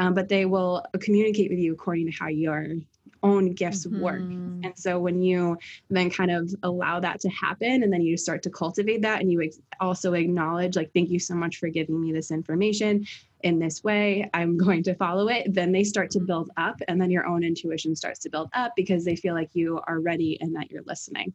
um, but they will communicate with you according to how your own gifts mm-hmm. work. And so when you then kind of allow that to happen and then you start to cultivate that and you ex- also acknowledge, like, thank you so much for giving me this information in this way, I'm going to follow it, then they start to mm-hmm. build up and then your own intuition starts to build up because they feel like you are ready and that you're listening.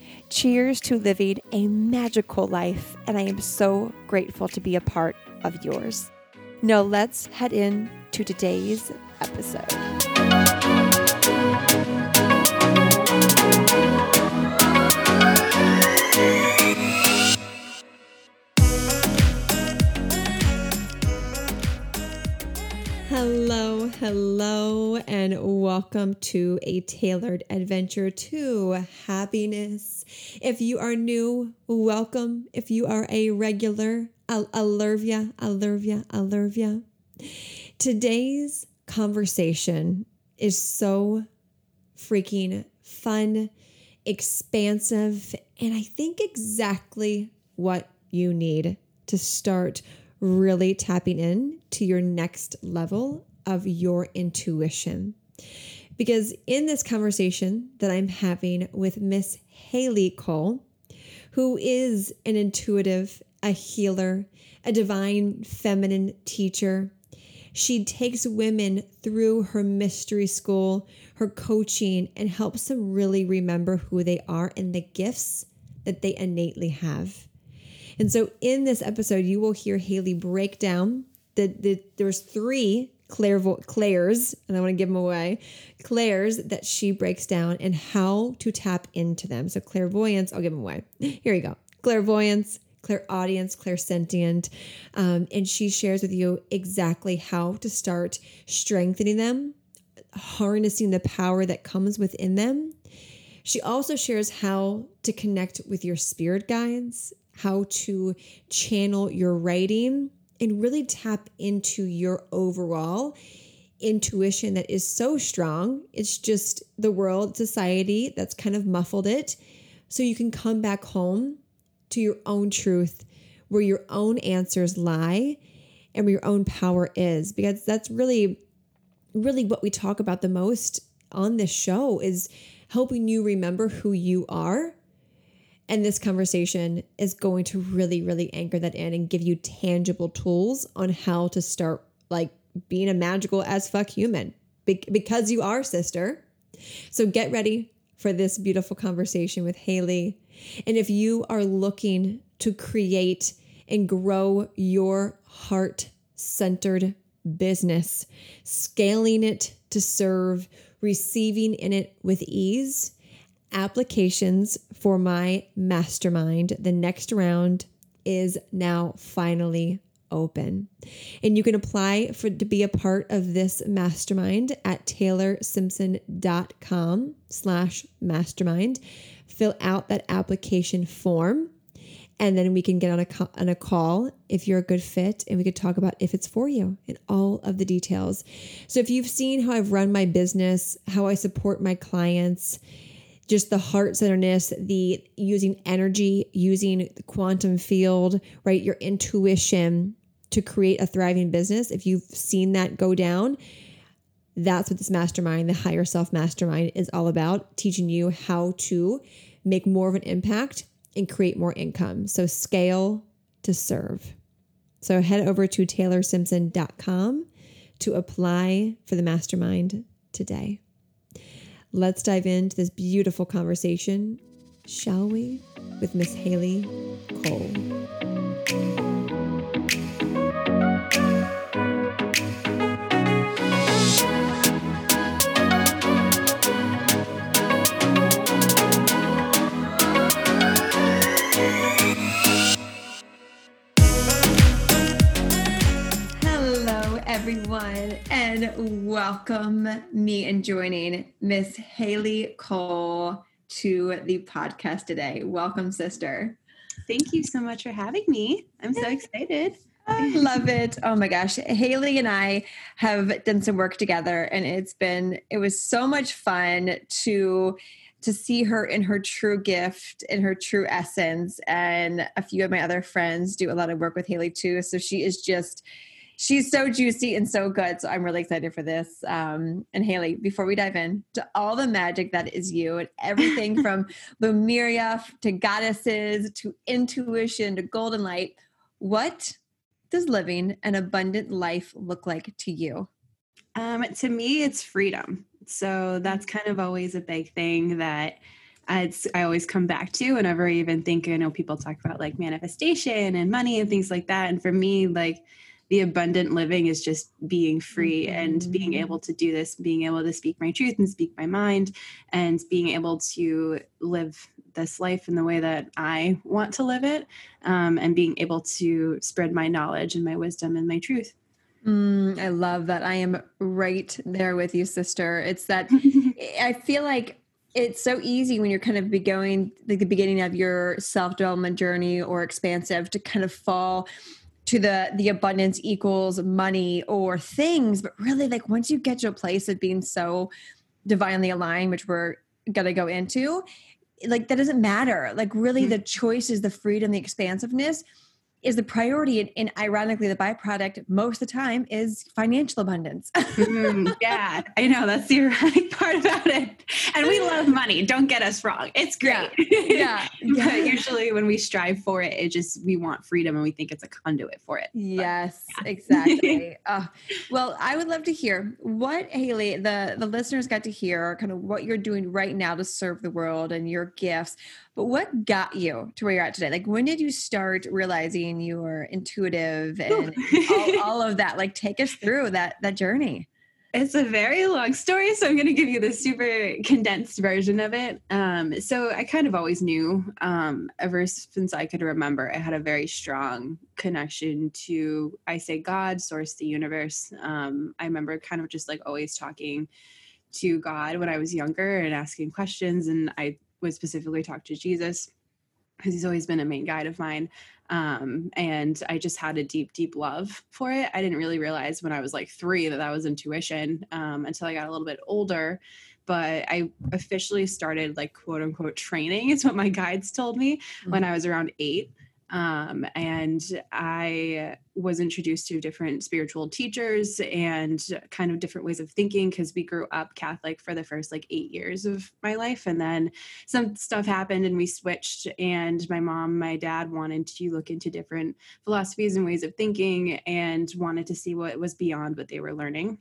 Cheers to living a magical life, and I am so grateful to be a part of yours. Now, let's head in to today's episode. Hello, and welcome to a tailored adventure to happiness. If you are new, welcome. If you are a regular, I, I love ya, I ya, I ya. Today's conversation is so freaking fun, expansive, and I think exactly what you need to start really tapping in to your next level of your intuition. Because in this conversation that I'm having with Miss Haley Cole, who is an intuitive, a healer, a divine feminine teacher, she takes women through her mystery school, her coaching, and helps them really remember who they are and the gifts that they innately have. And so in this episode, you will hear Haley break down the, the there's three clairvo- clairs, and I want to give them away, clairs that she breaks down and how to tap into them. So clairvoyance, I'll give them away. Here you go. Clairvoyance, clairaudience, clairsentient. Um, and she shares with you exactly how to start strengthening them, harnessing the power that comes within them. She also shares how to connect with your spirit guides how to channel your writing and really tap into your overall intuition that is so strong. It's just the world, society that's kind of muffled it. So you can come back home to your own truth where your own answers lie and where your own power is because that's really really what we talk about the most on this show is helping you remember who you are and this conversation is going to really, really anchor that in and give you tangible tools on how to start like being a magical as fuck human Be- because you are, sister. So get ready for this beautiful conversation with Haley. And if you are looking to create and grow your heart centered business, scaling it to serve, receiving in it with ease, applications for my mastermind. The next round is now finally open. And you can apply for to be a part of this mastermind at taylorsimpson.com slash mastermind. Fill out that application form and then we can get on a, on a call if you're a good fit and we could talk about if it's for you and all of the details. So if you've seen how I've run my business, how I support my clients, just the heart centeredness, the using energy, using the quantum field, right? Your intuition to create a thriving business. If you've seen that go down, that's what this mastermind, the higher self mastermind, is all about teaching you how to make more of an impact and create more income. So, scale to serve. So, head over to taylorsimpson.com to apply for the mastermind today. Let's dive into this beautiful conversation, shall we, with Miss Haley Cole. Everyone, and welcome me and joining Miss Haley Cole to the podcast today. Welcome, sister. Thank you so much for having me. I'm so excited. I love it. Oh my gosh. Haley and I have done some work together and it's been it was so much fun to to see her in her true gift, in her true essence. And a few of my other friends do a lot of work with Haley too. So she is just she's so juicy and so good. So I'm really excited for this. Um, and Haley, before we dive in to all the magic that is you and everything from Lemuria to goddesses to intuition to golden light, what does living an abundant life look like to you? Um, to me, it's freedom. So that's kind of always a big thing that it's, I always come back to whenever I even think, I know people talk about like manifestation and money and things like that. And for me, like, the abundant living is just being free mm-hmm. and being able to do this, being able to speak my truth and speak my mind, and being able to live this life in the way that I want to live it, um, and being able to spread my knowledge and my wisdom and my truth. Mm, I love that. I am right there with you, sister. It's that I feel like it's so easy when you're kind of be going like the beginning of your self development journey or expansive to kind of fall to the the abundance equals money or things but really like once you get to a place of being so divinely aligned which we're gonna go into like that doesn't matter like really mm-hmm. the choice is the freedom the expansiveness is the priority and, ironically the byproduct most of the time is financial abundance. Mm, yeah i know that's the ironic part about it. And we love money don't get us wrong it's great. yeah, yeah. usually when we strive for it it just we want freedom and we think it's a conduit for it yes but, yeah. exactly. Uh, well i would love to hear what haley the the listeners got to hear kind of what you're doing right now to serve the world and your gifts but what got you to where you're at today? Like, when did you start realizing you were intuitive and all, all, of that? Like, take us through that that journey. It's a very long story, so I'm going to give you the super condensed version of it. Um, so I kind of always knew, um, ever since I could remember, I had a very strong connection to, I say, God, source, the universe. Um, I remember kind of just like always talking to God when I was younger and asking questions, and I would specifically talk to Jesus because he's always been a main guide of mine. Um, and I just had a deep, deep love for it. I didn't really realize when I was like three that that was intuition um, until I got a little bit older. But I officially started like quote unquote training, is what my guides told me mm-hmm. when I was around eight. Um, and I was introduced to different spiritual teachers and kind of different ways of thinking because we grew up Catholic for the first like eight years of my life. And then some stuff happened and we switched. And my mom, my dad wanted to look into different philosophies and ways of thinking and wanted to see what was beyond what they were learning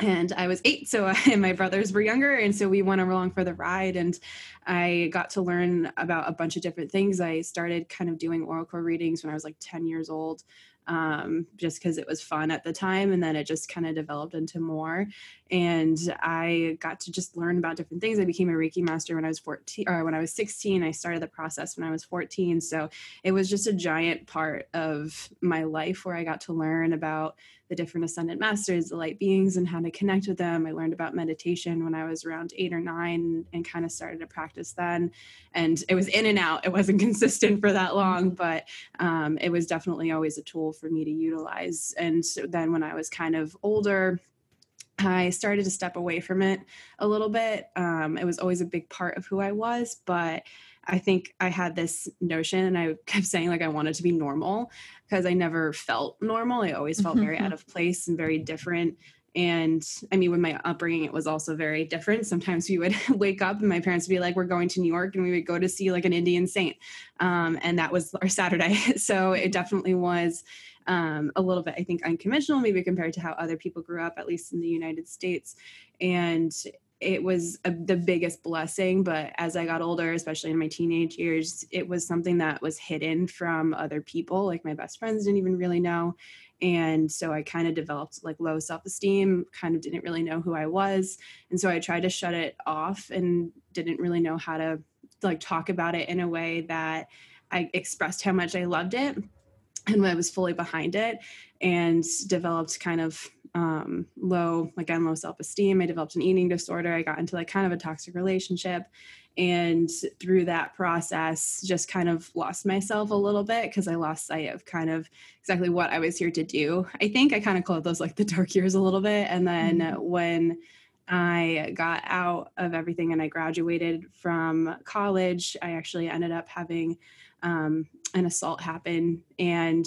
and I was eight, so I, and my brothers were younger, and so we went along for the ride, and I got to learn about a bunch of different things. I started kind of doing oracle readings when I was like ten years old, um, just because it was fun at the time, and then it just kind of developed into more. And I got to just learn about different things. I became a Reiki master when I was fourteen, or when I was sixteen. I started the process when I was fourteen, so it was just a giant part of my life where I got to learn about the different ascended masters, the light beings, and how to connect with them. I learned about meditation when I was around eight or nine and kind of started to practice then. And it was in and out, it wasn't consistent for that long, but um, it was definitely always a tool for me to utilize. And so then when I was kind of older, I started to step away from it a little bit. Um, it was always a big part of who I was, but I think I had this notion and I kept saying like I wanted to be normal because I never felt normal. I always felt very out of place and very different. And I mean, with my upbringing, it was also very different. Sometimes we would wake up and my parents would be like, We're going to New York and we would go to see like an Indian saint. Um, and that was our Saturday. so it definitely was um, a little bit, I think, unconventional, maybe compared to how other people grew up, at least in the United States. And it was a, the biggest blessing. But as I got older, especially in my teenage years, it was something that was hidden from other people. Like my best friends didn't even really know. And so I kind of developed like low self esteem, kind of didn't really know who I was. And so I tried to shut it off and didn't really know how to like talk about it in a way that I expressed how much I loved it and I was fully behind it and developed kind of um, low, again, low self esteem. I developed an eating disorder. I got into like kind of a toxic relationship. And through that process, just kind of lost myself a little bit because I lost sight of kind of exactly what I was here to do. I think I kind of called those like the dark years a little bit. And then mm-hmm. when I got out of everything and I graduated from college, I actually ended up having um, an assault happen. And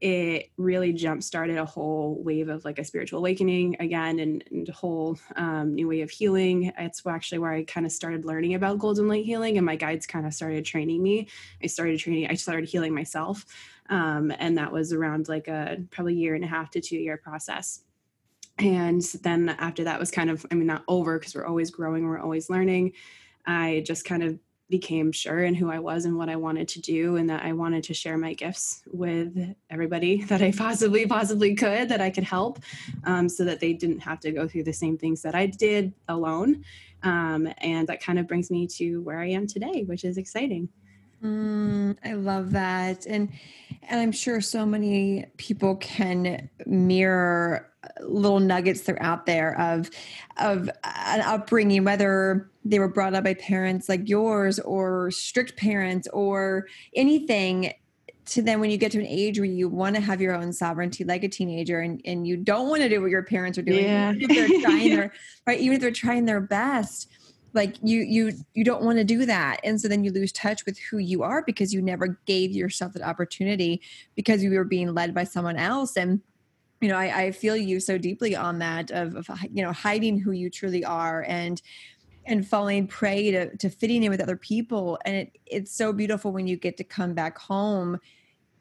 it really jump started a whole wave of like a spiritual awakening again and, and a whole um, new way of healing. It's actually where i kind of started learning about golden light healing and my guides kind of started training me. I started training i started healing myself um, and that was around like a probably year and a half to two year process. And then after that was kind of i mean not over because we're always growing we're always learning i just kind of became sure in who I was and what I wanted to do, and that I wanted to share my gifts with everybody that I possibly possibly could that I could help, um, so that they didn't have to go through the same things that I did alone. Um, and that kind of brings me to where I am today, which is exciting. Mm, I love that, and and I'm sure so many people can mirror little nuggets that are out there of of an upbringing, whether they were brought up by parents like yours or strict parents or anything to then when you get to an age where you want to have your own sovereignty like a teenager and, and you don't want to do what your parents are doing yeah. even if they're trying their right even if they're trying their best like you you you don't want to do that. And so then you lose touch with who you are because you never gave yourself that opportunity because you were being led by someone else. And you know i, I feel you so deeply on that of, of you know hiding who you truly are and and falling prey to, to fitting in with other people. And it, it's so beautiful when you get to come back home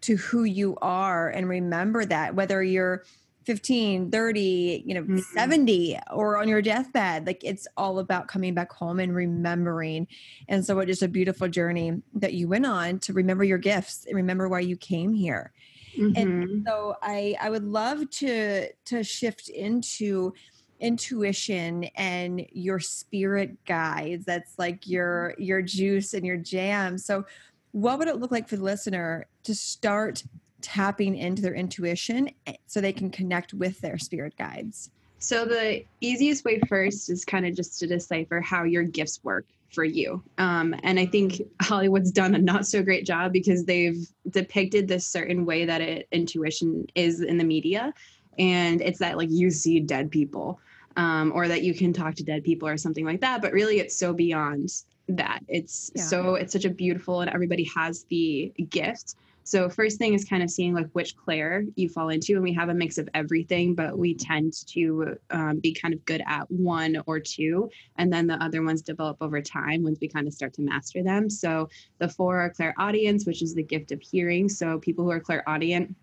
to who you are and remember that whether you're 15 30 you know mm-hmm. 70 or on your deathbed like it's all about coming back home and remembering. And so it is a beautiful journey that you went on to remember your gifts and remember why you came here. Mm-hmm. and so i i would love to to shift into intuition and your spirit guides. That's like your your juice and your jam. So what would it look like for the listener to start tapping into their intuition eh, so they can connect with their spirit guides? So, the easiest way first is kind of just to decipher how your gifts work for you. Um, and I think Hollywood's done a not so great job because they've depicted this certain way that it, intuition is in the media. And it's that like you see dead people um, or that you can talk to dead people or something like that. But really, it's so beyond that. It's yeah. so, it's such a beautiful, and everybody has the gift so first thing is kind of seeing like which clair you fall into, and we have a mix of everything, but we tend to um, be kind of good at one or two, and then the other ones develop over time once we kind of start to master them. So the four are clairaudience, which is the gift of hearing. So people who are Claire clairaudient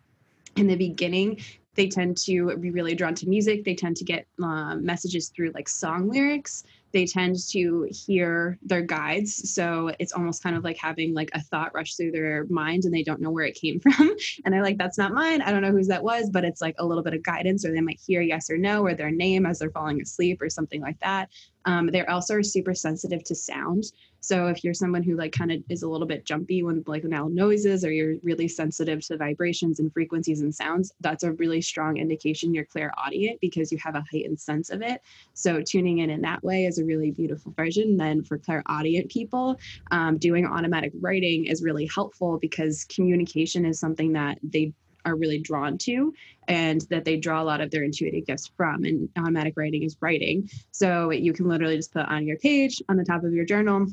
in the beginning they tend to be really drawn to music. They tend to get uh, messages through like song lyrics they tend to hear their guides. So it's almost kind of like having like a thought rush through their mind and they don't know where it came from. And they're like that's not mine. I don't know whose that was. But it's like a little bit of guidance or they might hear yes or no or their name as they're falling asleep or something like that. Um, they're also super sensitive to sound so if you're someone who like kind of is a little bit jumpy when like now noises or you're really sensitive to vibrations and frequencies and sounds, that's a really strong indication you're clairaudient because you have a heightened sense of it. So tuning in in that way is a really beautiful version. Then for clairaudient people, um, doing automatic writing is really helpful because communication is something that they are really drawn to and that they draw a lot of their intuitive gifts from and automatic writing is writing so you can literally just put on your page on the top of your journal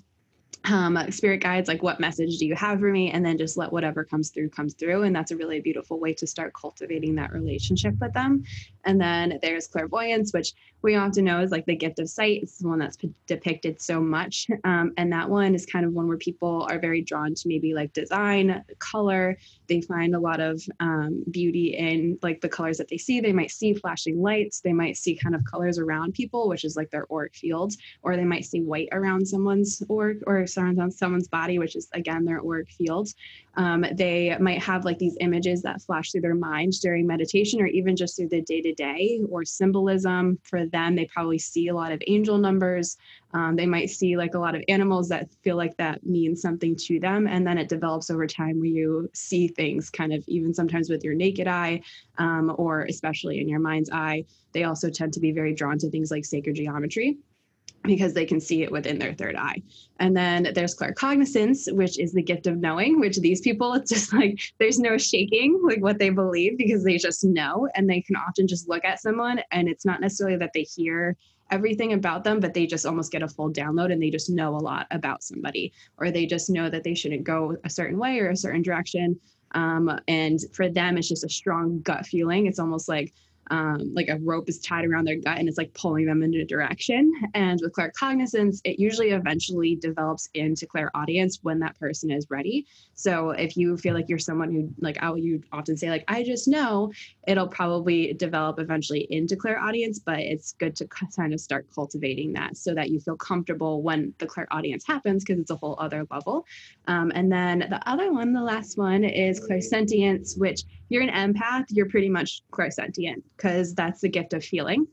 um, spirit guides like what message do you have for me? And then just let whatever comes through comes through. And that's a really beautiful way to start cultivating that relationship with them. And then there's clairvoyance which we often know is like the gift of sight. It's the one that's p- depicted so much. Um, and that one is kind of one where people are very drawn to maybe like design color. They find a lot of um, beauty in like the colors that they see. They might see flashing lights. They might see kind of colors around people which is like their auric fields. Or they might see white around someone's auric or surrounds on someone's body, which is again their auric fields. Um, they might have like these images that flash through their mind during meditation or even just through the day to day or symbolism. For them, they probably see a lot of angel numbers. Um, they might see like a lot of animals that feel like that means something to them. And then it develops over time where you see things kind of even sometimes with your naked eye um, or especially in your mind's eye. They also tend to be very drawn to things like sacred geometry because they can see it within their third eye. And then there's claircognizance, which is the gift of knowing, which these people, it's just like there's no shaking like what they believe because they just know and they can often just look at someone and it's not necessarily that they hear everything about them, but they just almost get a full download and they just know a lot about somebody or they just know that they shouldn't go a certain way or a certain direction. Um, and for them, it's just a strong gut feeling. It's almost like um, like a rope is tied around their gut and it's like pulling them in a direction. And with claircognizance, it usually eventually develops into clairaudience when that person is ready. So if you feel like you're someone who like oh you often say like I just know, it'll probably develop eventually into clairaudience, but it's good to kind of start cultivating that so that you feel comfortable when the clairaudience happens because it's a whole other level. Um, and then the other one, the last one is clairsentience, which you're an empath, you're pretty much clairsentient because that's the gift of feeling.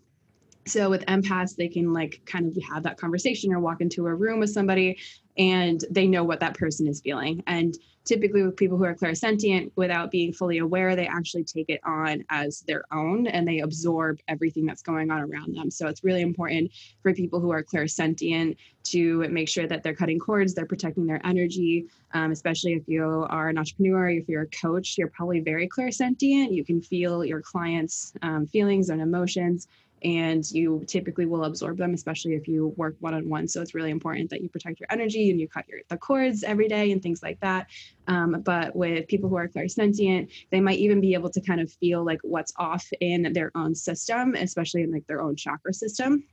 So with empaths, they can like kind of have that conversation or walk into a room with somebody and they know what that person is feeling. And typically with people who are clairsentient without being fully aware they actually take it on as their own and they absorb everything that's going on around them so it's really important for people who are clairsentient to make sure that they're cutting cords they're protecting their energy um, especially if you are an entrepreneur if you're a coach you're probably very clairsentient you can feel your clients um, feelings and emotions and you typically will absorb them, especially if you work one on one. So it's really important that you protect your energy and you cut your the cords every day and things like that. Um, but with people who are clairsentient, they might even be able to kind of feel like what's off in their own system, especially in like their own chakra system.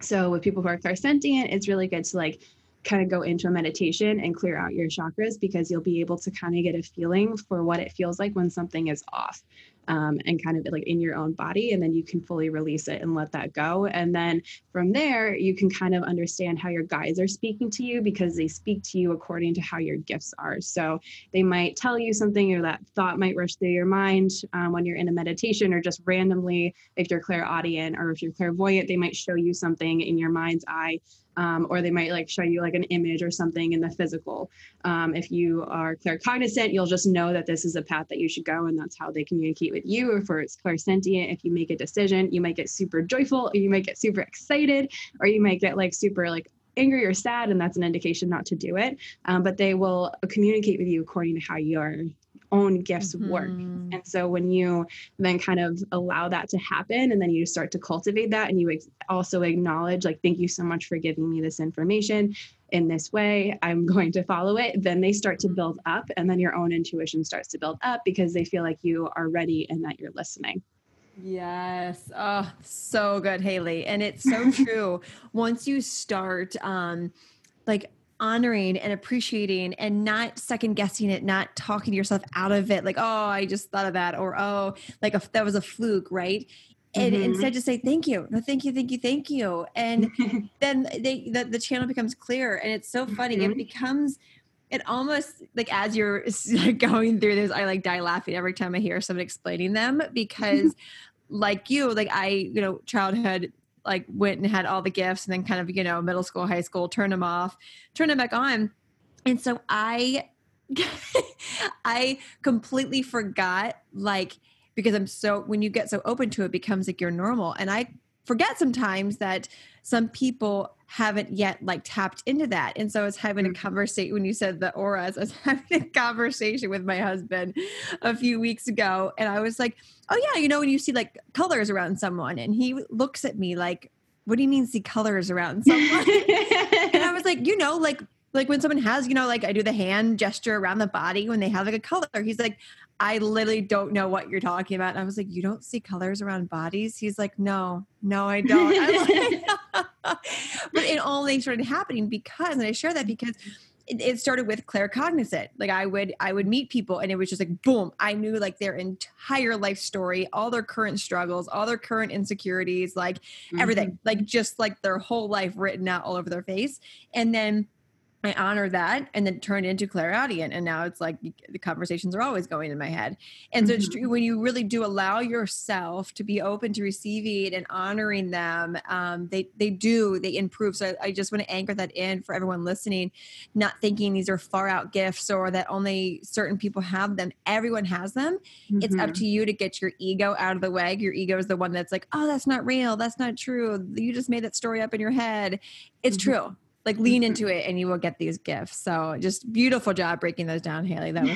So with people who are clairsentient, it's really good to like kind of go into a meditation and clear out your chakras because you'll be able to kind of get a feeling for what it feels like when something is off um, and kind of like in your own body. And then you can fully release it and let that go. And then from there, you can kind of understand how your guides are speaking to you because they speak to you according to how your gifts are. So they might tell you something or that thought might rush through your mind um, when you're in a meditation or just randomly, if you're clairaudient or if you're clairvoyant, they might show you something in your mind's eye um, or they might like show you like an image or something in the physical. Um, if you are claircognizant, you'll just know that this is a path that you should go, and that's how they communicate with you. If it's clairsentient, if you make a decision, you might get super joyful, or you might get super excited, or you might get like super like angry or sad, and that's an indication not to do it. Um, but they will communicate with you according to how you're own gifts mm-hmm. work. And so when you then kind of allow that to happen and then you start to cultivate that and you ex- also acknowledge, like, thank you so much for giving me this information in this way, I'm going to follow it, then they start to mm-hmm. build up and then your own intuition starts to build up because they feel like you are ready and that you're listening. Yes. Oh, so good, Haley. And it's so true. Once you start um like honoring and appreciating and not second guessing it, not talking to yourself out of it, like, oh, I just thought of that, or oh, like a, that was a fluke, right? And mm-hmm. instead just say thank you, no, thank you, thank you, thank you, and then they the, the channel becomes clear, and it's so funny. Mm-hmm. It becomes it almost like as you're going through this, I like die laughing every time I hear someone explaining them because, like you, like I, you know, childhood like went and had all the gifts and then kind of you know middle school high school turn them off turn them back on. And so i i completely forgot like because i'm so when you get so open to it, it becomes like your normal. And i forget sometimes that some people haven't yet like tapped into that. And so I was having a mm-hmm. conversation when you said the auras, I was having a conversation with my husband a few weeks ago. And I was like, oh yeah, you know, when you see like colors around someone and he looks at me like, what do you mean see colors around someone? and I was like, you know, like like when someone has, you know, like I do the hand gesture around the body when they have like a color. He's like, I literally don't know what you're talking about. And I was like, You don't see colors around bodies? He's like, No, no, I don't. like, but it only started happening because, and I share that because it, started with claircognizant. Like I would, I would meet people and it was just like, boom, I knew like their entire life story, all their current struggles, all their current insecurities, like mm-hmm. everything, like just like their whole life written out all over their face. And then I honor that and then turn it into clairaudient. And now it's like the conversations are always going in my head. And so mm-hmm. it's true when you really do allow yourself to be open to receiving and honoring them, um, they, they do, they improve. So I, I just want to anchor that in for everyone listening, not thinking these are far out gifts or that only certain people have them. Everyone has them. Mm-hmm. It's up mm-hmm. to you to get your ego out of the way. Your ego is the one that's like, oh, that's not real. That's not true. You just made that story up in your head. It's mm-hmm. true like lean into mm-hmm. it and you will get these gifts. So just beautiful job breaking those down, Haley. That was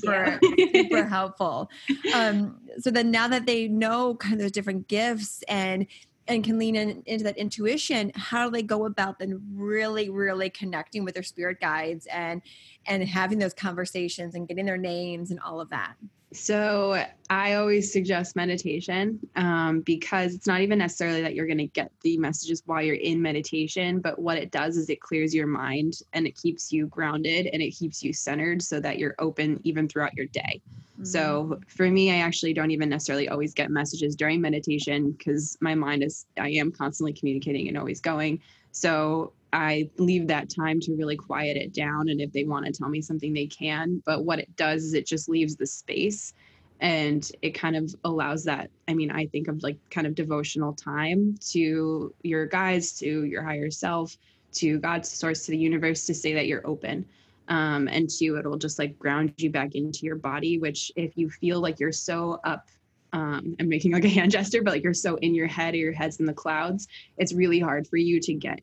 super, super helpful. Um, so then now that they know kind of those different gifts and and can lean in, into that intuition, how do they go about then really, really connecting with their spirit guides and and having those conversations and getting their names and all of that? So I always suggest meditation um, because it's not even necessarily that you're going to get the messages while you're in meditation, but what it does is it clears your mind and it keeps you grounded and it keeps you centered so that you're open even throughout your day. Mm-hmm. So for me, I actually don't even necessarily always get messages during meditation because my mind is, I am constantly communicating and always going. So I leave that time to really quiet it down. And if they want to tell me something, they can. But what it does is it just leaves the space and it kind of allows that. I mean, I think of like kind of devotional time to your guides, to your higher self, to God's source, to the universe to say that you're open. Um, and two, it'll just like ground you back into your body, which if you feel like you're so up um, I'm making like a hand gesture, but like you're so in your head or your head's in the clouds, it's really hard for you to get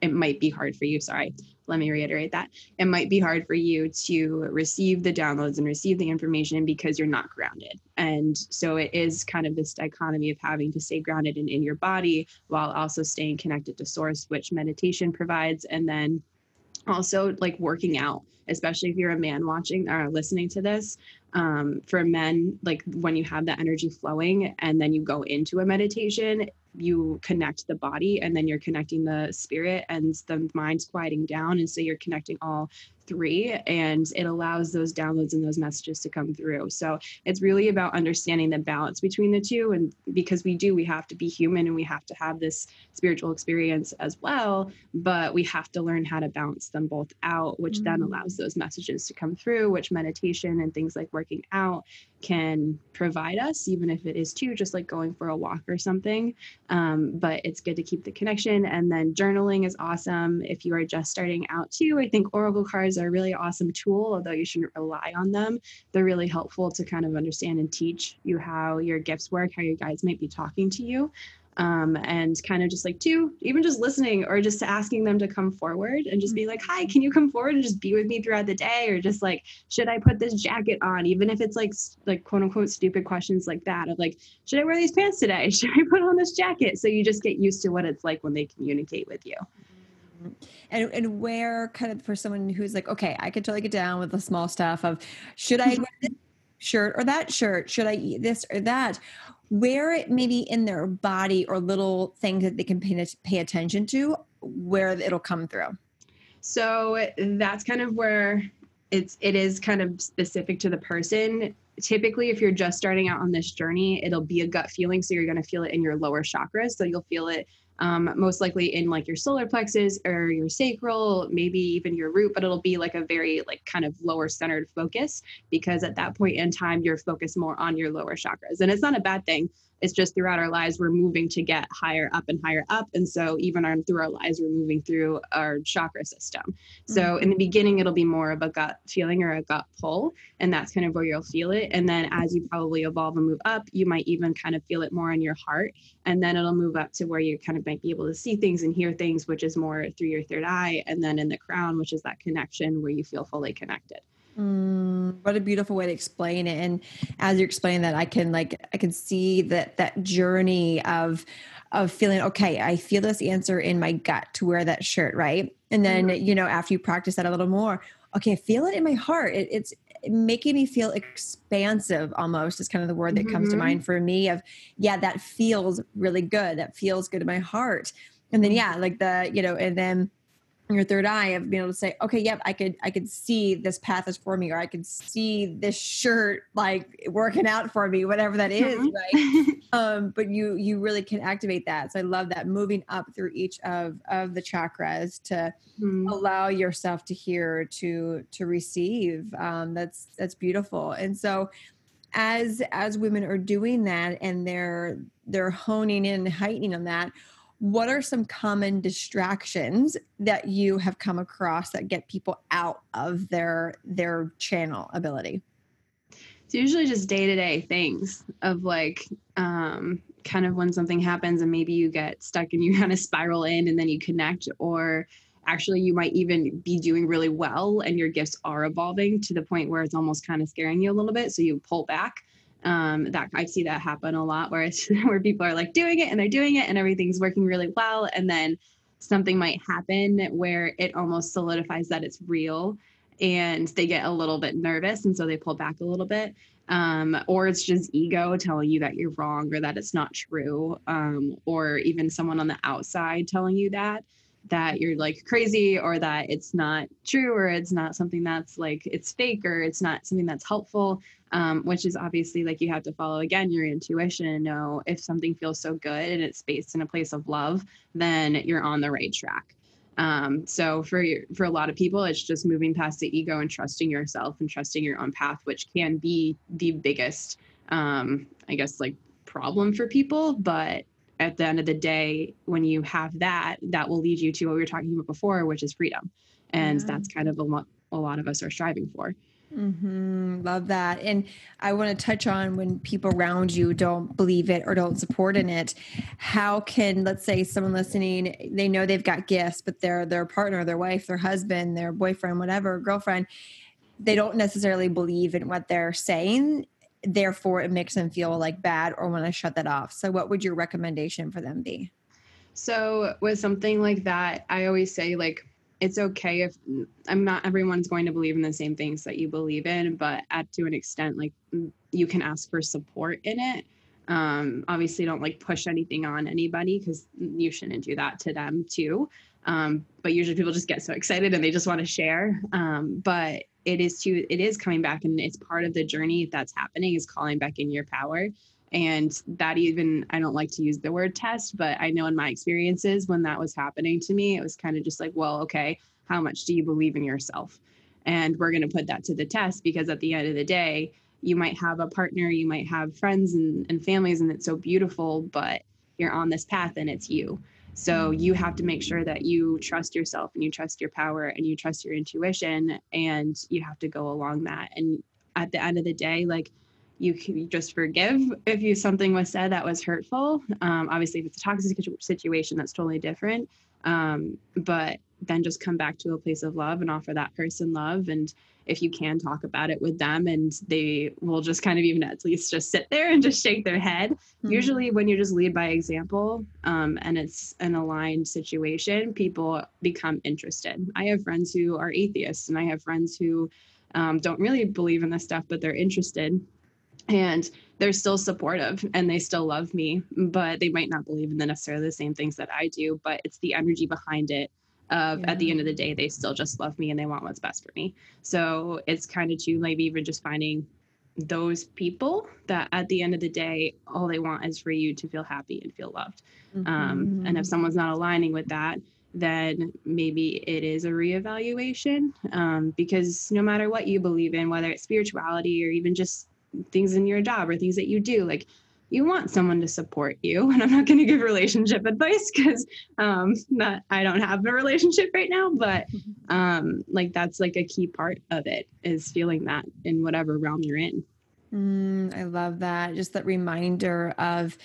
it might be hard for you. Sorry, let me reiterate that. It might be hard for you to receive the downloads and receive the information because you're not grounded. And so it is kind of this dichotomy of having to stay grounded and in your body while also staying connected to source, which meditation provides. And then also like working out especially if you're a man watching or listening to this um, for men like when you have that energy flowing and then you go into a meditation you connect the body and then you're connecting the spirit and the mind's quieting down and so you're connecting all three and it allows those downloads and those messages to come through so it's really about understanding the balance between the two and because we do we have to be human and we have to have this spiritual experience as well but we have to learn how to balance them both out which mm-hmm. then allows those messages to come through which meditation and things like working out can provide us, even if it is too, just like going for a walk or something. Um, but it's good to keep the connection. And then journaling is awesome. If you are just starting out too, I think Oracle cards are a really awesome tool, although you shouldn't rely on them. They're really helpful to kind of understand and teach you how your gifts work, how your guides might be talking to you um, and kind of just like two, even just listening or just asking them to come forward and just be like, hi, can you come forward and just be with me throughout the day? Or just like, should I put this jacket on? Even if it's like, like quote unquote stupid questions like that of like, should I wear these pants today? Should I put on this jacket? So you just get used to what it's like when they communicate with you. Mm-hmm. And, and where kind of for someone who's like, okay, I could totally get down with the small stuff of should I wear this shirt or that shirt? Should I eat this or that? Where it maybe in their body or little things that they can pay, pay attention to where it'll come through. So that's kind of where it's it is kind of specific to the person. Typically if you're just starting out on this journey it'll be a gut feeling so you're going to feel it in your lower chakras so you'll feel it um, most likely in like your solar plexus or your sacral, maybe even your root, but it'll be like a very like kind of lower centered focus because at that point in time, you're focused more on your lower chakras. And it's not a bad thing it's just throughout our lives we're moving to get higher up and higher up. And so even our, through our lives we're moving through our chakra system. So mm-hmm. in the beginning it'll be more of a gut feeling or a gut pull and that's kind of where you'll feel it. And then as you probably evolve and move up you might even kind of feel it more in your heart. And then it'll move up to where you kind of might be able to see things and hear things which is more through your third eye and then in the crown which is that connection where you feel fully connected Mm, What a beautiful way to explain it. And as you're explaining that, I can like I can see that that journey of of feeling okay. I feel this answer in my gut to wear that shirt, right? And then mm-hmm. you know after you practice that a little more, okay, I feel it in my heart. It, it's making me feel expansive almost is kind of the word that mm-hmm. comes to mm-hmm. mind for me of yeah that feels really good that feels good in my heart and then mm-hmm. yeah like the you know and then your third eye of being able to say okay yep i could i could see this path is for me or i could see this shirt like working out for me whatever that is, mm-hmm. right um but you you really can activate that so i love that moving up through each of of the chakras to mm-hmm. allow yourself to hear to to receive um that's that's beautiful and so as as women are doing that and they're they're honing in and heightening on that what are some common distractions that you have come across that get people out of their their channel ability? It's usually just day-to-day things of like um, kind of when something happens and maybe you get stuck and you kind of spiral in and then you connect or actually you might even be doing really well and your gifts are evolving to the point where it's almost kind of scaring you a little bit so you pull back um, that I see that happen a lot where it's where people are like doing it and they're doing it and everything's working really well. And then something might happen where it almost solidifies that it's real and they get a little bit nervous and so they pull back a little bit. Um, or it's just ego telling you that you're wrong or that it's not true. Um, or even someone on the outside telling you that that you're like crazy or that it's not true or it's not something that's like it's fake or it's not something that's helpful um, which is obviously like you have to follow again your intuition and know if something feels so good and it's based in a place of love then you're on the right track um, so for for a lot of people it's just moving past the ego and trusting yourself and trusting your own path which can be the biggest um, i guess like problem for people but at the end of the day, when you have that, that will lead you to what we were talking about before, which is freedom. And yeah. that's kind of what a lot of us are striving for. Mm-hmm. Love that. And I want to touch on when people around you don't believe it or don't support in it. How can, let's say, someone listening, they know they've got gifts, but their their partner, their wife, their husband, their boyfriend, whatever, girlfriend, they don't necessarily believe in what they're saying therefore it makes them feel like bad or want to shut that off. So, what would your recommendation for them be? So, with something like that, I always say, like, it's okay if I'm not everyone's going to believe in the same things that you believe in, but at to an extent, like, you can ask for support in it. Um, obviously, don't like push anything on anybody because you shouldn't do that to them too. Um, but usually people just get so excited and they just want to share. Um, but it is to it is coming back and it's part of the journey that's happening is calling back in your power and that even i don't like to use the word test but i know in my experiences when that was happening to me it was kind of just like well okay how much do you believe in yourself and we're going to put that to the test because at the end of the day you might have a partner you might have friends and, and families and it's so beautiful but you're on this path and it's you so you have to make sure that you trust yourself and you trust your power and you trust your intuition and you have to go along that. And at the end of the day, like you can just forgive if you something was said that was hurtful. Um, obviously, if it's a toxic situation, that's totally different. Um, but then just come back to a place of love and offer that person love and if you can talk about it with them and they will just kind of even at least just sit there and just shake their head mm-hmm. usually when you just lead by example um, and it's an aligned situation people become interested i have friends who are atheists and i have friends who um, don't really believe in this stuff but they're interested and they're still supportive and they still love me but they might not believe in the necessarily the same things that i do but it's the energy behind it of yeah. at the end of the day they still just love me and they want what's best for me so it's kind of to maybe even just finding those people that at the end of the day all they want is for you to feel happy and feel loved mm-hmm. um, and if someone's not aligning with that then maybe it is a reevaluation um, because no matter what you believe in whether it's spirituality or even just things in your job or things that you do like you want someone to support you. And i'm not going to give relationship advice because um that i don't have a relationship right now but mm-hmm. um like that's like a key part of it is feeling that in whatever realm you're in. Mm, i love that. Just that reminder of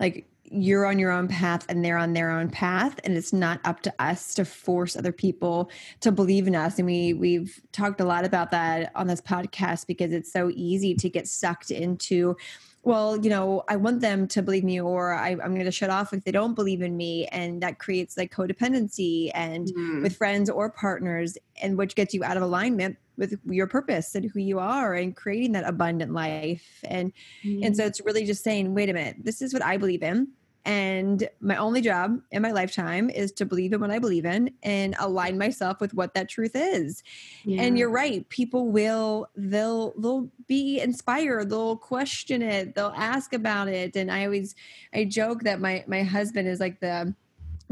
like you're on your own path and they're on their own path and it's not up to us to force other people to believe in us and we we've talked a lot about that on this podcast because it's so easy to get sucked into well, you know, I want them to believe me or I, am going to shut off if they don't believe in me. And that creates like codependency and mm. with friends or partners, and which gets you out of alignment with your purpose and who you are and creating that abundant life. And, mm. and so mm. it's really just saying, wait a minute, this is what I believe in. And my only job in my lifetime is to believe in what I believe in and align myself with what that truth is. Yeah. And you're right, people will they'll they'll be inspired, they'll question it, they'll ask about it. And I always I joke that my my husband is like the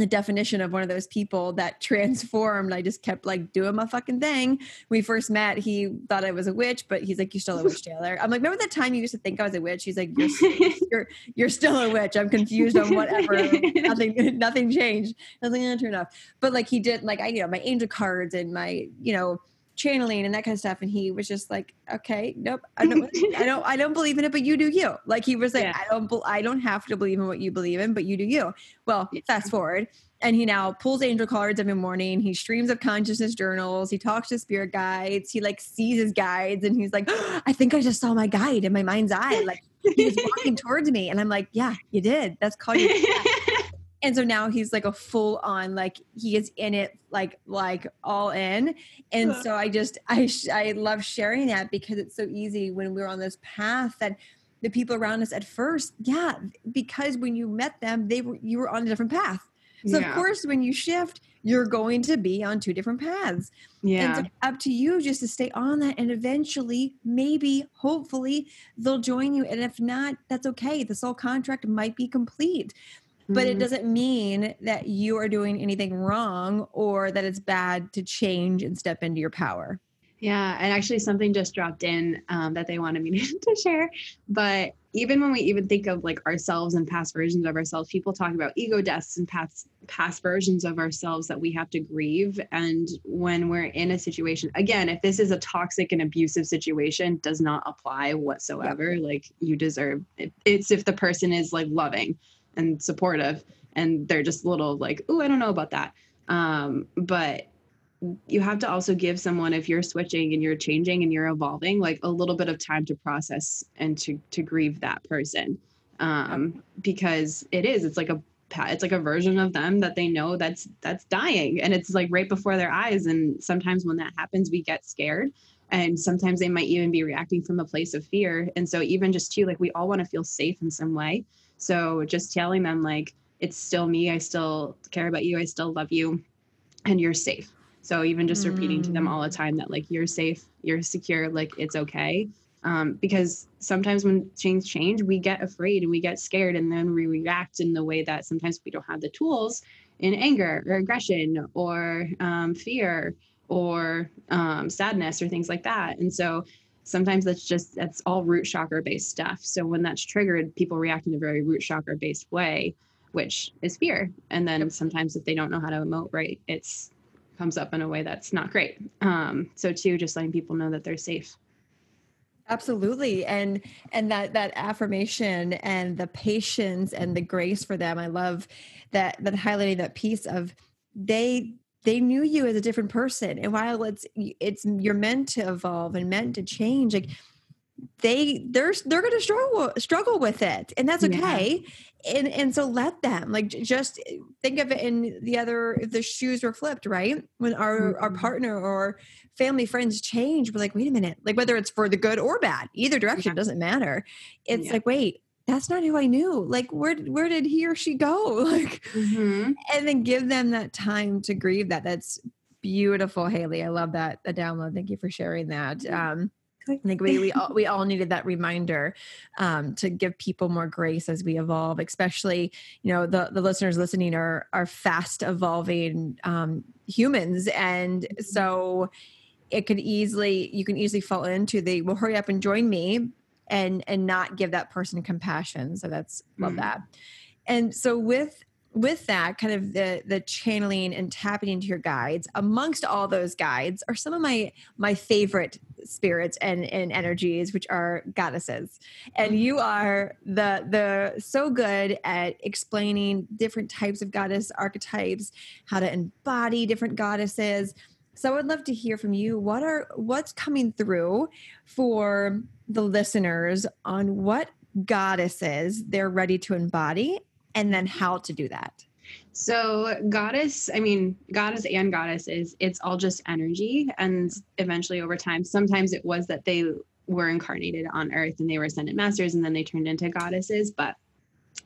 the definition of one of those people that transformed. I just kept like doing my fucking thing. When we first met, he thought I was a witch, but he's like, "You're still a witch, Taylor." I'm like, "Remember that time you used to think I was a witch?" He's like, "You're you're, you're still a witch." I'm confused on whatever. nothing nothing changed. Nothing eh, turned off. But like he did, like I you know my angel cards and my you know channeling and that kind of stuff. And he was just like okay nope i don't i don't i don't believe in it but you do you. Like he was like yeah. i don't i don't have to believe in what you believe in but you do you. Well yeah. fast forward and he now pulls angel cards every morning. He streams of consciousness journals. He talks to spirit guides. He like sees his guides and he's like oh, i think i just saw my guide in my mind's eye. Like he was walking towards me and i'm like yeah you did. That's called you and so now he's like a full on like he is in it like like all in. And so i just i i love sharing that because it's so easy when we're on this path that the people around us at first yeah because when you met them they were you were on a different path. So yeah. of course when you shift you're going to be on two different paths. Yeah and it's up to you just to stay on that and eventually maybe hopefully they'll join you. And if not that's okay. The soul contract might be complete but it mm-hmm. doesn't mean that you are doing anything wrong or that it's bad to change and step into your power. Yeah, and actually something just dropped in um, that they wanted me to share. But even when we even think of like ourselves and past versions of ourselves, people talk about ego deaths and past past versions of ourselves that we have to grieve. And when we're in a situation, again, if this is a toxic and abusive situation, does not apply whatsoever. Like you deserve it. It's if the person is like loving and supportive and they're just a little like oh i don't know about that. Um, but you have to also give someone if you're switching and you're changing and you're evolving like a little bit of time to process and to to grieve that person. Um, because it is it's like a it's like a version of them that they know that's that's dying and it's like right before their eyes and sometimes when that happens we get scared and sometimes they might even be reacting from a place of fear and so even just too like we all want to feel safe in some way so just telling them like it's still me, I still care about you, I still love you, and you're safe. So even just mm. repeating to them all the mm. time that like you're safe, you're secure, like it's okay. Um, because sometimes when things change, we get afraid and we get scared, and then we react in the way that sometimes we don't have the tools in anger or aggression or um, fear or um, sadness or things like that. And so sometimes that's just that's all root chakra based stuff. So when that's triggered people react in a very root chakra based way which is fear. And then sometimes if they don't know how to emote right it's comes up in a way that's not great. Um, so too just letting people know that they're safe. Absolutely. And and that that affirmation and the patience and the grace for them. I love that that highlighting that piece of they they knew you as a different person and while it's it's you're meant to evolve and meant to change like they they're they're going to struggle struggle with it and that's okay yeah. and and so let them like just think of it in the other if the shoes were flipped right when our mm-hmm. our partner or family friends change we're like wait a minute like whether it's for the good or bad either direction yeah. doesn't matter it's yeah. like wait that's not who I knew. Like, where where did he or she go? Like, mm-hmm. and then give them that time to grieve. That that's beautiful, Haley. I love that the download. Thank you for sharing that. Um, I think we we all, we all needed that reminder um, to give people more grace as we evolve. Especially, you know, the the listeners listening are are fast evolving um, humans, and mm-hmm. so it could easily you can easily fall into the well, hurry up and join me and and not give that person compassion. So that's love mm. that. And so with with that kind of the the channeling and tapping into your guides amongst all those guides are some of my my favorite spirits and and energies which are goddesses. And you are the the so good at explaining different types of goddess archetypes how to embody different goddesses so i would love to hear from you what are what's coming through for the listeners on what goddesses they're ready to embody and then how to do that. So, goddess, I mean, goddess and goddesses, it's all just energy. And eventually, over time, sometimes it was that they were incarnated on earth and they were ascended masters and then they turned into goddesses. But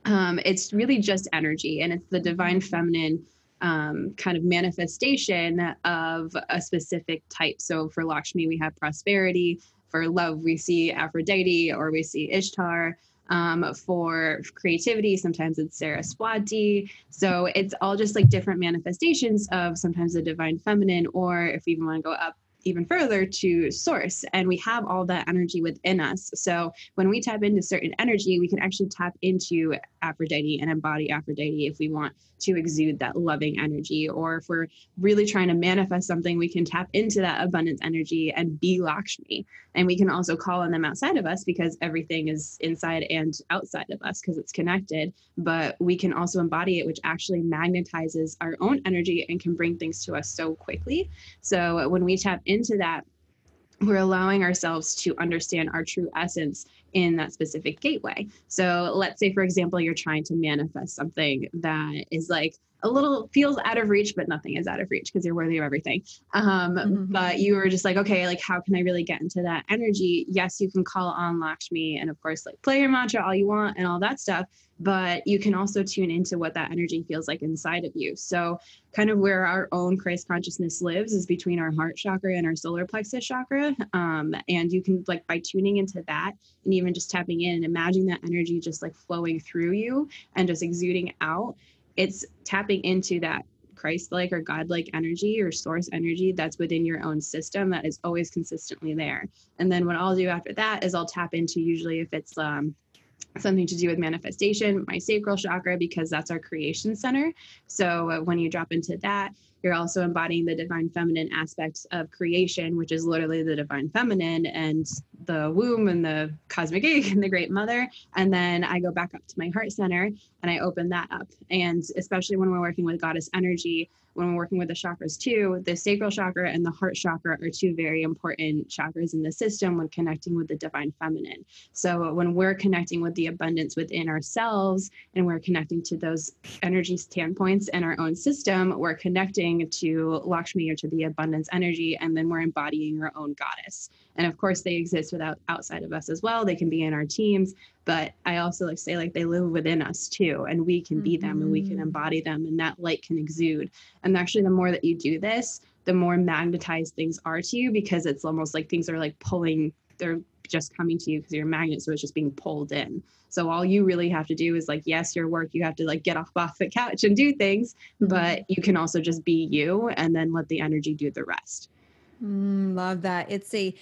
um, it's really just energy and it's the divine feminine um, kind of manifestation of a specific type. So, for Lakshmi, we have prosperity. For love, we see Aphrodite or we see Ishtar um, for creativity. Sometimes it's Saraswati. So it's all just like different manifestations of sometimes the divine feminine, or if we even want to go up even further to source and we have all that energy within us. So when we tap into certain energy we can actually tap into aphrodite and embody aphrodite if we want to exude that loving energy. Or if we're really trying to manifest something we can tap into that abundance energy and be lakshmi. And we can also call on them outside of us because everything is inside and outside of us because it's connected. But we can also embody it which actually magnetizes our own energy and can bring things to us so quickly. So when we tap into that we're allowing ourselves to understand our true essence in that specific gateway. So, let's say, for example, you're trying to manifest something that is like a little feels out of reach, but nothing is out of reach because you're worthy of everything. Um, mm-hmm. But you were just like, okay, like, how can I really get into that energy? Yes, you can call on Lakshmi and, of course, like play your mantra all you want and all that stuff but you can also tune into what that energy feels like inside of you. So, kind of where our own Christ consciousness lives is between our heart chakra and our solar plexus chakra. Um, and you can, like, by tuning into that and even just tapping in and imagining that energy just like flowing through you and just exuding out, it's tapping into that Christ like or God like energy or source energy that's within your own system that is always consistently there. And then what I'll do after that is I'll tap into usually if it's um, something to do with manifestation, my sacral chakra, because that's our creation center. So when you drop into that, you're also embodying the divine feminine aspects of creation, which is literally the divine feminine and the womb and the cosmic egg and the great mother. And then I go back up to my heart center and I open that up. And especially when we're working with goddess energy, when we're working with the chakras too, the sacral chakra and the heart chakra are two very important chakras in the system when connecting with the divine feminine. So when we're connecting with the abundance within ourselves and we're connecting to those energy standpoints in our own system, we're connecting to Lakshmi or to the abundance energy, and then we're embodying our own goddess. And of course, they exist without outside of us as well. They can be in our teams, but I also like say like they live within us too, and we can be mm-hmm. them and we can mm-hmm. embody them, and that light can exude. And actually, the more that you do this, the more magnetized things are to you because it's almost like things are like pulling. They're just coming to you because you're a magnet, so it's just being pulled in. So all you really have to do is like, yes, your work. You have to like get off off the couch and do things, mm-hmm. but you can also just be you, and then let the energy do the rest. Mm, love that. It's a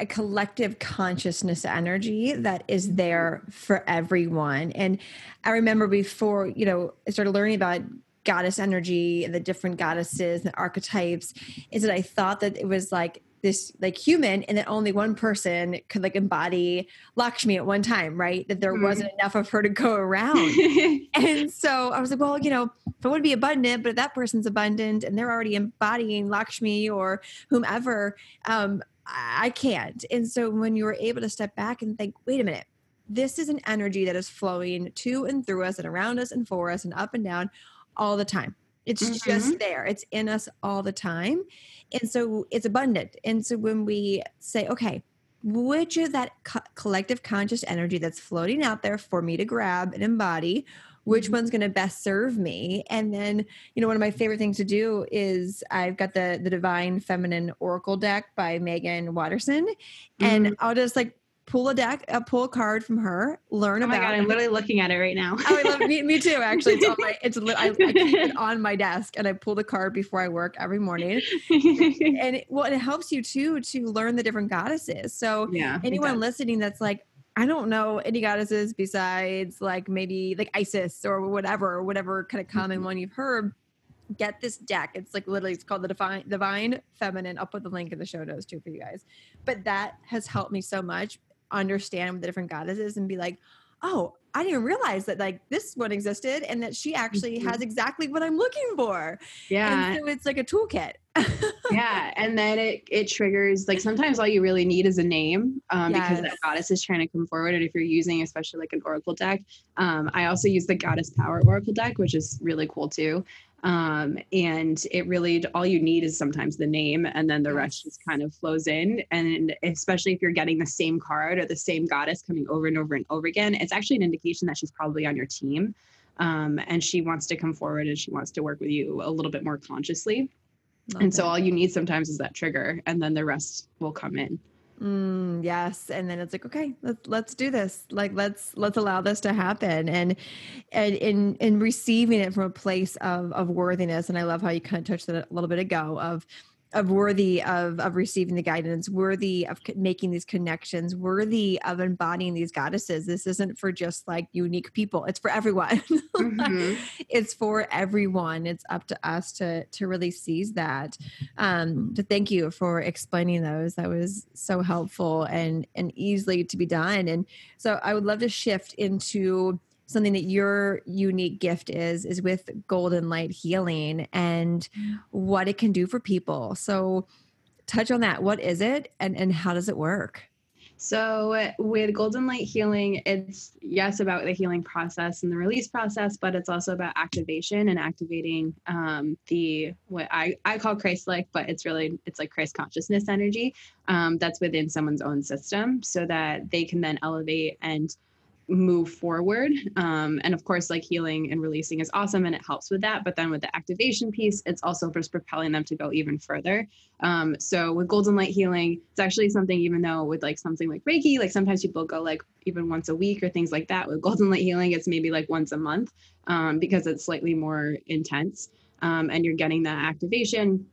a collective consciousness energy that is there for everyone. And I remember before, you know, I started learning about goddess energy and the different goddesses and archetypes, is that I thought that it was like this like human and that only one person could like embody Lakshmi at one time, right? That there mm-hmm. wasn't enough of her to go around. and so I was like, well, you know, if I would be abundant, but if that person's abundant and they're already embodying Lakshmi or whomever, um, I can't. And so when you were able to step back and think, wait a minute, this is an energy that is flowing to and through us and around us and for us and up and down all the time. It's mm-hmm. just there. It's in us all the time. And so it's abundant. And so when we say, okay, which of that co- collective conscious energy that's floating out there for me to grab and embody which mm-hmm. one's going to best serve me and then you know one of my favorite things to do is i've got the the divine feminine oracle deck by Meggan Watterson and mm-hmm. i'll just like pull a deck, uh, pull a card from her, learn oh about. Oh my god, I'm literally looking at it right now. oh, I love me, me too. Actually, it's on my. It's I, I keep it on my desk, and I pull the card before I work every morning. and it, well, it helps you too to learn the different goddesses. So yeah, anyone listening that's like, I don't know any goddesses besides like maybe like Isis or whatever, or whatever kind of common mm-hmm. one you've heard. Get this deck. It's like literally it's called the Divine Divine Feminine. I'll put the link in the show notes too for you guys. But that has helped me so much understand the different goddesses and be like, oh, I didn't realize that like this one existed and that she actually mm-hmm. has exactly what I'm looking for. Yeah. And so it's like a toolkit. yeah. And then it it triggers like sometimes all you really need is a name um, yes. because that goddess is trying to come forward. And if you're using especially like an oracle deck, um, I also use the goddess power oracle deck, which is really cool too. Um, and it really all you need is sometimes the name and then the rest just kind of flows in. And especially if you're getting the same card or the same goddess coming over and over and over again it's actually an indication that she's probably on your team. Um, and she wants to come forward and she wants to work with you a little bit more consciously. Love and it. so all you need sometimes is that trigger and then the rest will come in Mm, yes, and then it's like, okay, let's let's do this. Like let's let's allow this to happen, and and in in receiving it from a place of of worthiness. And I love how you kind of touched that a little bit ago of of worthy of of receiving the guidance worthy of making these connections worthy of embodying these goddesses. This isn't for just like unique people. It's for everyone. Mm-hmm. it's for everyone. It's up to us to to really seize that. Um to thank you for explaining those. That was so helpful and and easily to be done. And so i would love to shift into something that your unique gift is is with golden light healing and what it can do for people. So touch on that. What is it and and how does it work? So with golden light healing it's yes about the healing process and the release process but it's also about activation and activating um, the what i i call christ-like but it's really it's like christ consciousness energy um, that's within someone's own system so that they can then elevate and move forward. Um, and of course, like healing and releasing is awesome and it helps with that. But then with the activation piece, it's also just propelling them to go even further. Um, so with golden light healing, it's actually something, even though with like something like Reiki, like sometimes people go like even once a week or things like that. With golden light healing, it's maybe like once a month um, because it's slightly more intense um, and you're getting that activation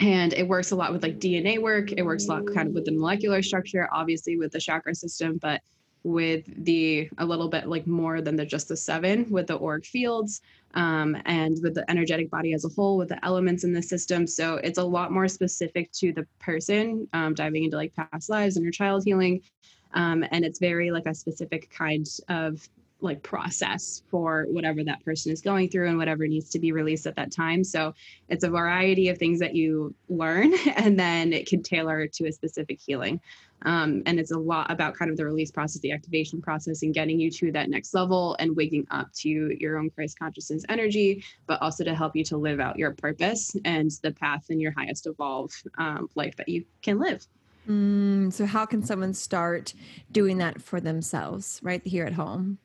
and it works a lot with like DNA work. It works a lot kind of with the molecular structure, obviously with the chakra system, but with the a little bit like more than the just the seven with the auric fields um, and with the energetic body as a whole with the elements in the system. So it's a lot more specific to the person um, diving into like past lives and your child healing um, and it's very like a specific kind of like process for whatever that person is going through and whatever needs to be released at that time. So it's a variety of things that you learn and then it can tailor to a specific healing um, and it's a lot about kind of the release process, the activation process, and getting you to that next level and waking up to your own Christ consciousness energy, but also to help you to live out your purpose and the path in your highest evolved um, life that you can live. Mm, so, how can someone start doing that for themselves right here at home?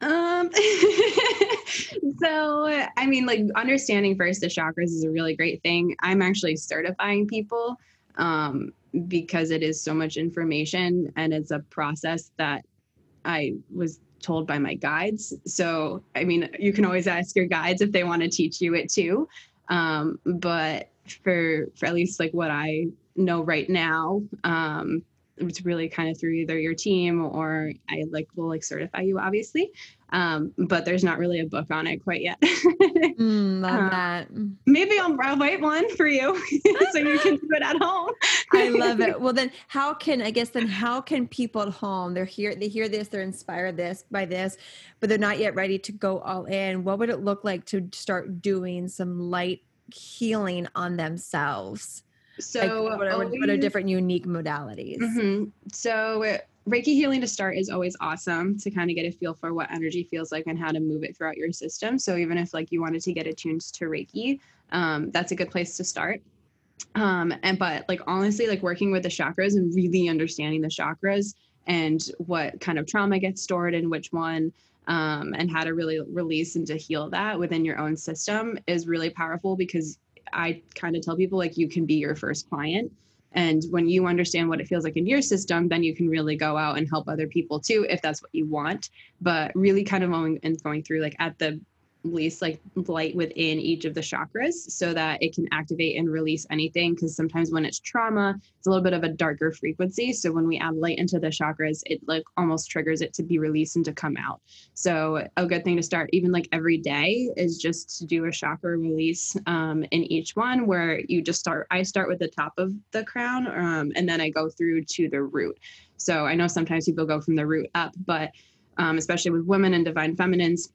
Um, so, I mean, like understanding first the chakras is a really great thing. I'm actually certifying people um, because it is so much information and it's a process that I was told by my guides. So, I mean, you can always ask your guides if they want to teach you it too. Um, but for for at least like what I know right now, um, it's really kind of through either your team or I like will like certify you obviously. Um, but there's not really a book on it quite yet. mm, love um, that. Maybe I'll, I'll write one for you so you can do it at home. I love it. Well, then how can I guess then how can people at home they're here they hear this they're inspired this by this, but they're not yet ready to go all in. What would it look like to start doing some light healing on themselves? So, like, what, are, always, what, are, different unique modalities? Mm-hmm. So, Reiki healing to start is always awesome to kind of get a feel for what energy feels like and how to move it throughout your system. So, even if like you wanted to get attuned to Reiki, um, that's a good place to start. Um, and but like honestly, like working with the chakras and really understanding the chakras and what kind of trauma gets stored in which one um, and how to really release and to heal that within your own system is really powerful because I kind of tell people like you can be your first client. And when you understand what it feels like in your system, then you can really go out and help other people too, if that's what you want. But really kind of going and going through like at the release like light within each of the chakras so that it can activate and release anything because sometimes when it's trauma it's a little bit of a darker frequency. So when we add light into the chakras it like almost triggers it to be released and to come out. So a good thing to start even like every day is just to do a chakra release um, in each one where you just start i start with the top of the crown um, and then i go through to the root. So i know sometimes people go from the root up but um, especially with women and divine feminines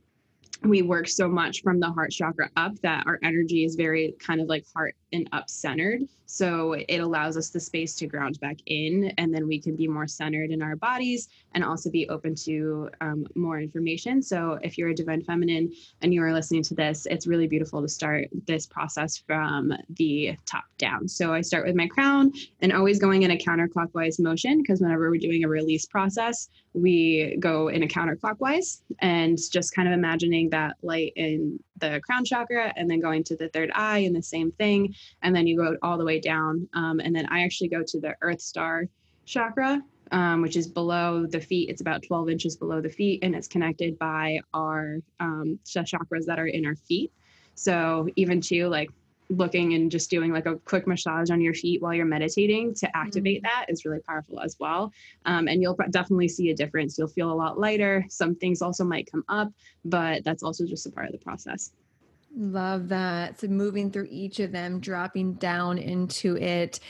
we work so much from the heart chakra up that our energy is very kind of like heart and up centered. So it allows us the space to ground back in, and then we can be more centered in our bodies and also be open to um, more information. So if you're a divine feminine and you are listening to this, it's really beautiful to start this process from the top down. So I start with my crown and always going in a counterclockwise motion because whenever we're doing a release process, we go in a counterclockwise and just kind of imagining that light in the crown chakra and then going to the third eye and the same thing and then you go all the way down. Um, and then I actually go to the Earth Star chakra, um, which is below the feet. It's about 12 inches below the feet, and it's connected by our um, chakras that are in our feet. So even to like looking and just doing like a quick massage on your feet while you're meditating to activate mm-hmm. that is really powerful as well. Um, and you'll definitely see a difference. You'll feel a lot lighter. Some things also might come up, but that's also just a part of the process. Love that. So moving through each of them, dropping down into it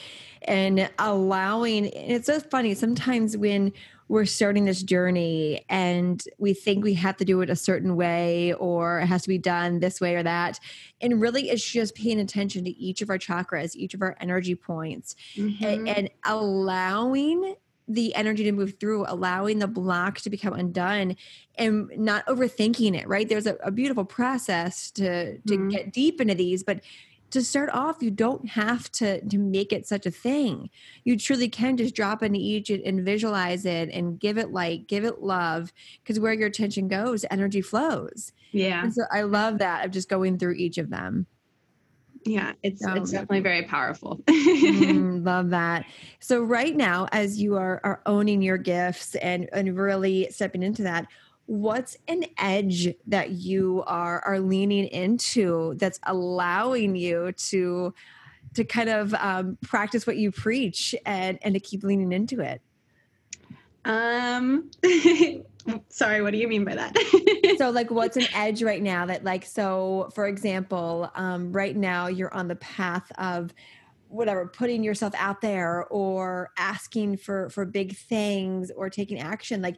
and allowing it's so funny. Sometimes when we're starting this journey and we think we have to do it a certain way or it has to be done this way or that. And really it's just paying attention to each of our chakras, each of our energy points mm-hmm. and, and allowing the energy to move through, allowing the block to become undone and not overthinking it, right? There's a, a beautiful process to to mm-hmm. get deep into these, but to start off, you don't have to to make it such a thing. You truly can just drop into each and visualize it and give it light, give it love, because where your attention goes, energy flows. Yeah. And so I love that of just going through each of them yeah it's oh, it's definitely very powerful. Mm, love that. So right now as you are are owning your gifts and and really stepping into that what's an edge that you are are leaning into that's allowing you to to kind of um, practice what you preach and and to keep leaning into it? Um sorry what do you mean by that so like what's an edge right now that like so for example um, right now you're on the path of whatever putting yourself out there or asking for for big things or taking action like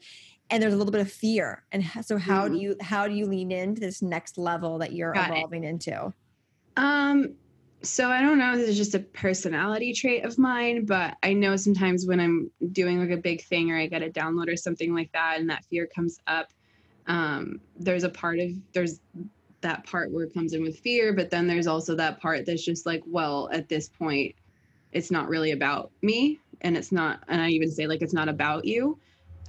and there's a little bit of fear and so how mm-hmm. do you how do you lean into this next level that you're Got evolving it. into um so I don't know if this is just a personality trait of mine, but I know sometimes when I'm doing like a big thing or I get a download or something like that and that fear comes up, um, there's a part of there's that part where it comes in with fear, but then there's also that part that's just like, well, at this point, it's not really about me. And it's not, and I even say like it's not about you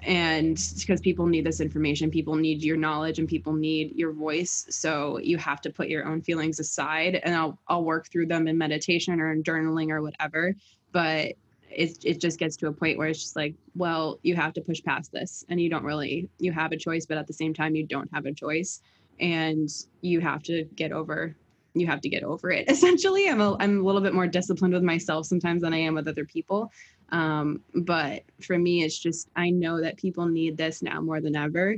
and because people need this information people need your knowledge and people need your voice. So you have to put your own feelings aside and i'll, I'll work through them in meditation or in journaling or whatever. But it, it just gets to a point where it's just like well you have to push past this and you don't really you have a choice but at the same time you don't have a choice. And you have to get over you have to get over it essentially. I'm a, I'm a little bit more disciplined with myself sometimes than i am with other people um, but for me, it's just, I know that people need this now more than ever.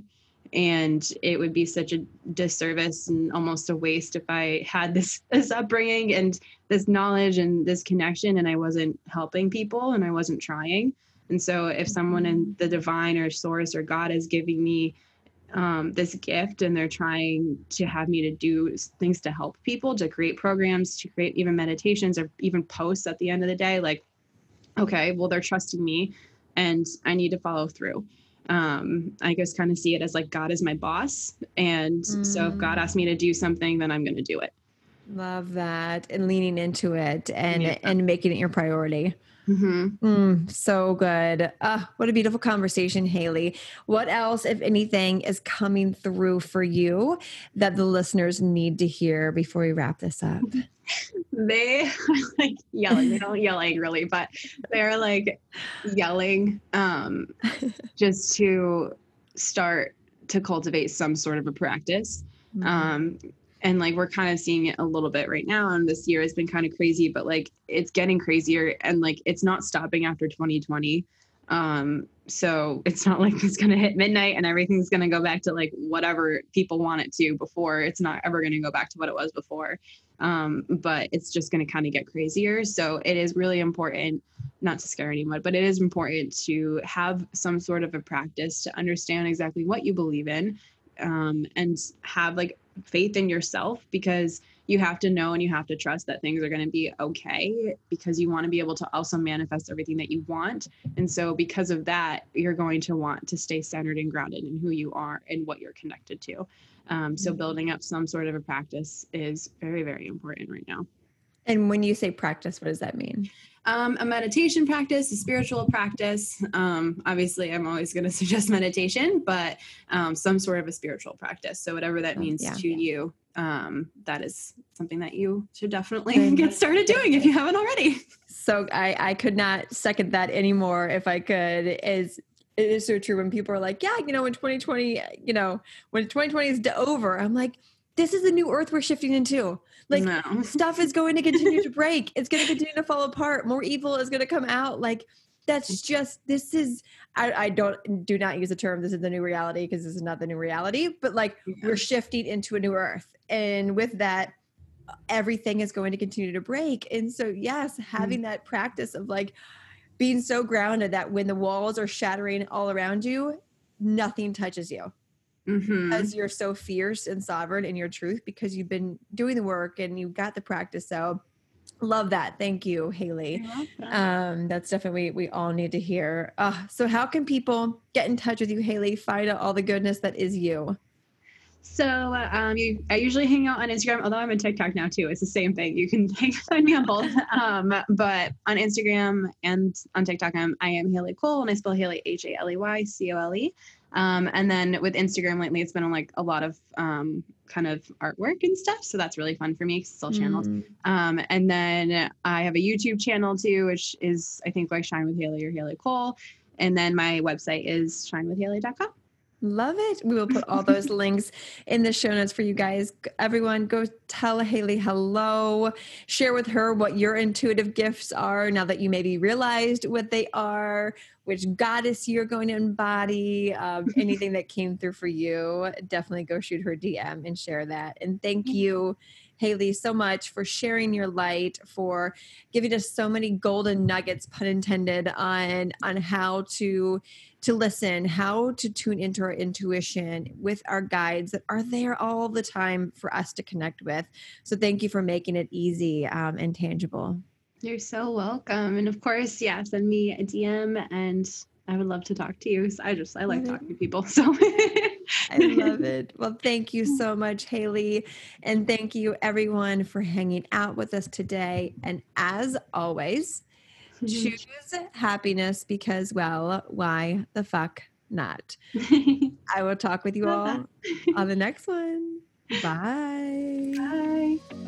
And it would be such a disservice and almost a waste if I had this, this upbringing and this knowledge and this connection and I wasn't helping people and I wasn't trying. And so if someone in the divine or source or God is giving me um, this gift and they're trying to have me to do things to help people, to create programs, to create even meditations or even posts at the end of the day, like okay, well, they're trusting me and I need to follow through. Um, I just kind of see it as like God is my boss. And mm. so if God asks me to do something, then I'm going to do it. Love that. And leaning into it and, yeah. and making it your priority. Mm-hmm. Mm, so good. Uh, what a beautiful conversation, Haley. What else, if anything, is coming through for you that the listeners need to hear before we wrap this up? they are like yelling. They don't yell angrily, but they're like yelling um, just to start to cultivate some sort of a practice. Mm-hmm. Um, and like we're kind of seeing it a little bit right now and this year has been kind of crazy but like it's getting crazier and like it's not stopping after 2020 um so it's not like it's going to hit midnight and everything's going to go back to like whatever people want it to before. It's not ever going to go back to what it was before. Um but it's just going to kind of get crazier. So it is really important not to scare anyone but it is important to have some sort of a practice to understand exactly what you believe in um, and have like faith in yourself because you have to know and you have to trust that things are going to be okay because you want to be able to also manifest everything that you want. And so, because of that, you're going to want to stay centered and grounded in who you are and what you're connected to. Um, so, mm-hmm. building up some sort of a practice is very, very important right now. And when you say practice, what does that mean? Um, a meditation practice, a spiritual practice. Um, obviously, I'm always going to suggest meditation, but um, some sort of a spiritual practice. So, whatever that oh, means yeah. to you, um, that is something that you should definitely get started doing if you haven't already. So, I, I could not second that anymore if I could. Is it is so true when people are like, yeah, you know, when 2020, you know, when 2020 is over, I'm like, this is the new earth we're shifting into. Like no. stuff is going to continue to break. It's going to continue to fall apart. More evil is going to come out. Like that's just this is I, I don't do not use the term this is the new reality because this is not the new reality, but like yeah. we're shifting into a new earth. And with that, everything is going to continue to break. And so yes, having mm. that practice of like being so grounded that when the walls are shattering all around you, nothing touches you mm-hmm. because you're so fierce and sovereign in your truth because you've been doing the work and you've got the practice. So love that. Thank you, Haley. Um, that's definitely we all need to hear. Uh, so how can people get in touch with you, Haley? Find out all the goodness that is you. So um, you, I usually hang out on Instagram, although I'm on TikTok now too. It's the same thing. You can find me on both. Um, but on Instagram and on TikTok, I'm I am Haley Cole, and I spell Haley H A L E Y C O L E. Um, and then with Instagram lately, it's been on like a lot of um, kind of artwork and stuff. So that's really fun for me because it's all channels. Mm. Um, and then I have a YouTube channel too, which is I think like Shine with Haley or Haley Cole. And then my website is shinewithhaley.com. Love it. We will put all those links in the show notes for you guys. Everyone, go tell Haley hello. Share with her what your intuitive gifts are now that you maybe realized what they are, which goddess you're going to embody, um, anything that came through for you. Definitely go shoot her DM and share that. And thank you Haley, so much for sharing your light, for giving us so many golden nuggets, pun intended, on on how to to listen, how to tune into our intuition with our guides that are there all the time for us to connect with. So thank you for making it easy um, and tangible. You're so welcome. And of course, yeah, send me a DM and I would love to talk to you. I just I like talking to people. So I love it. Well, thank you so much, Haley. And thank you everyone for hanging out with us today. And as always, choose happiness because well, why the fuck not? I will talk with you all on the next one. Bye. Bye.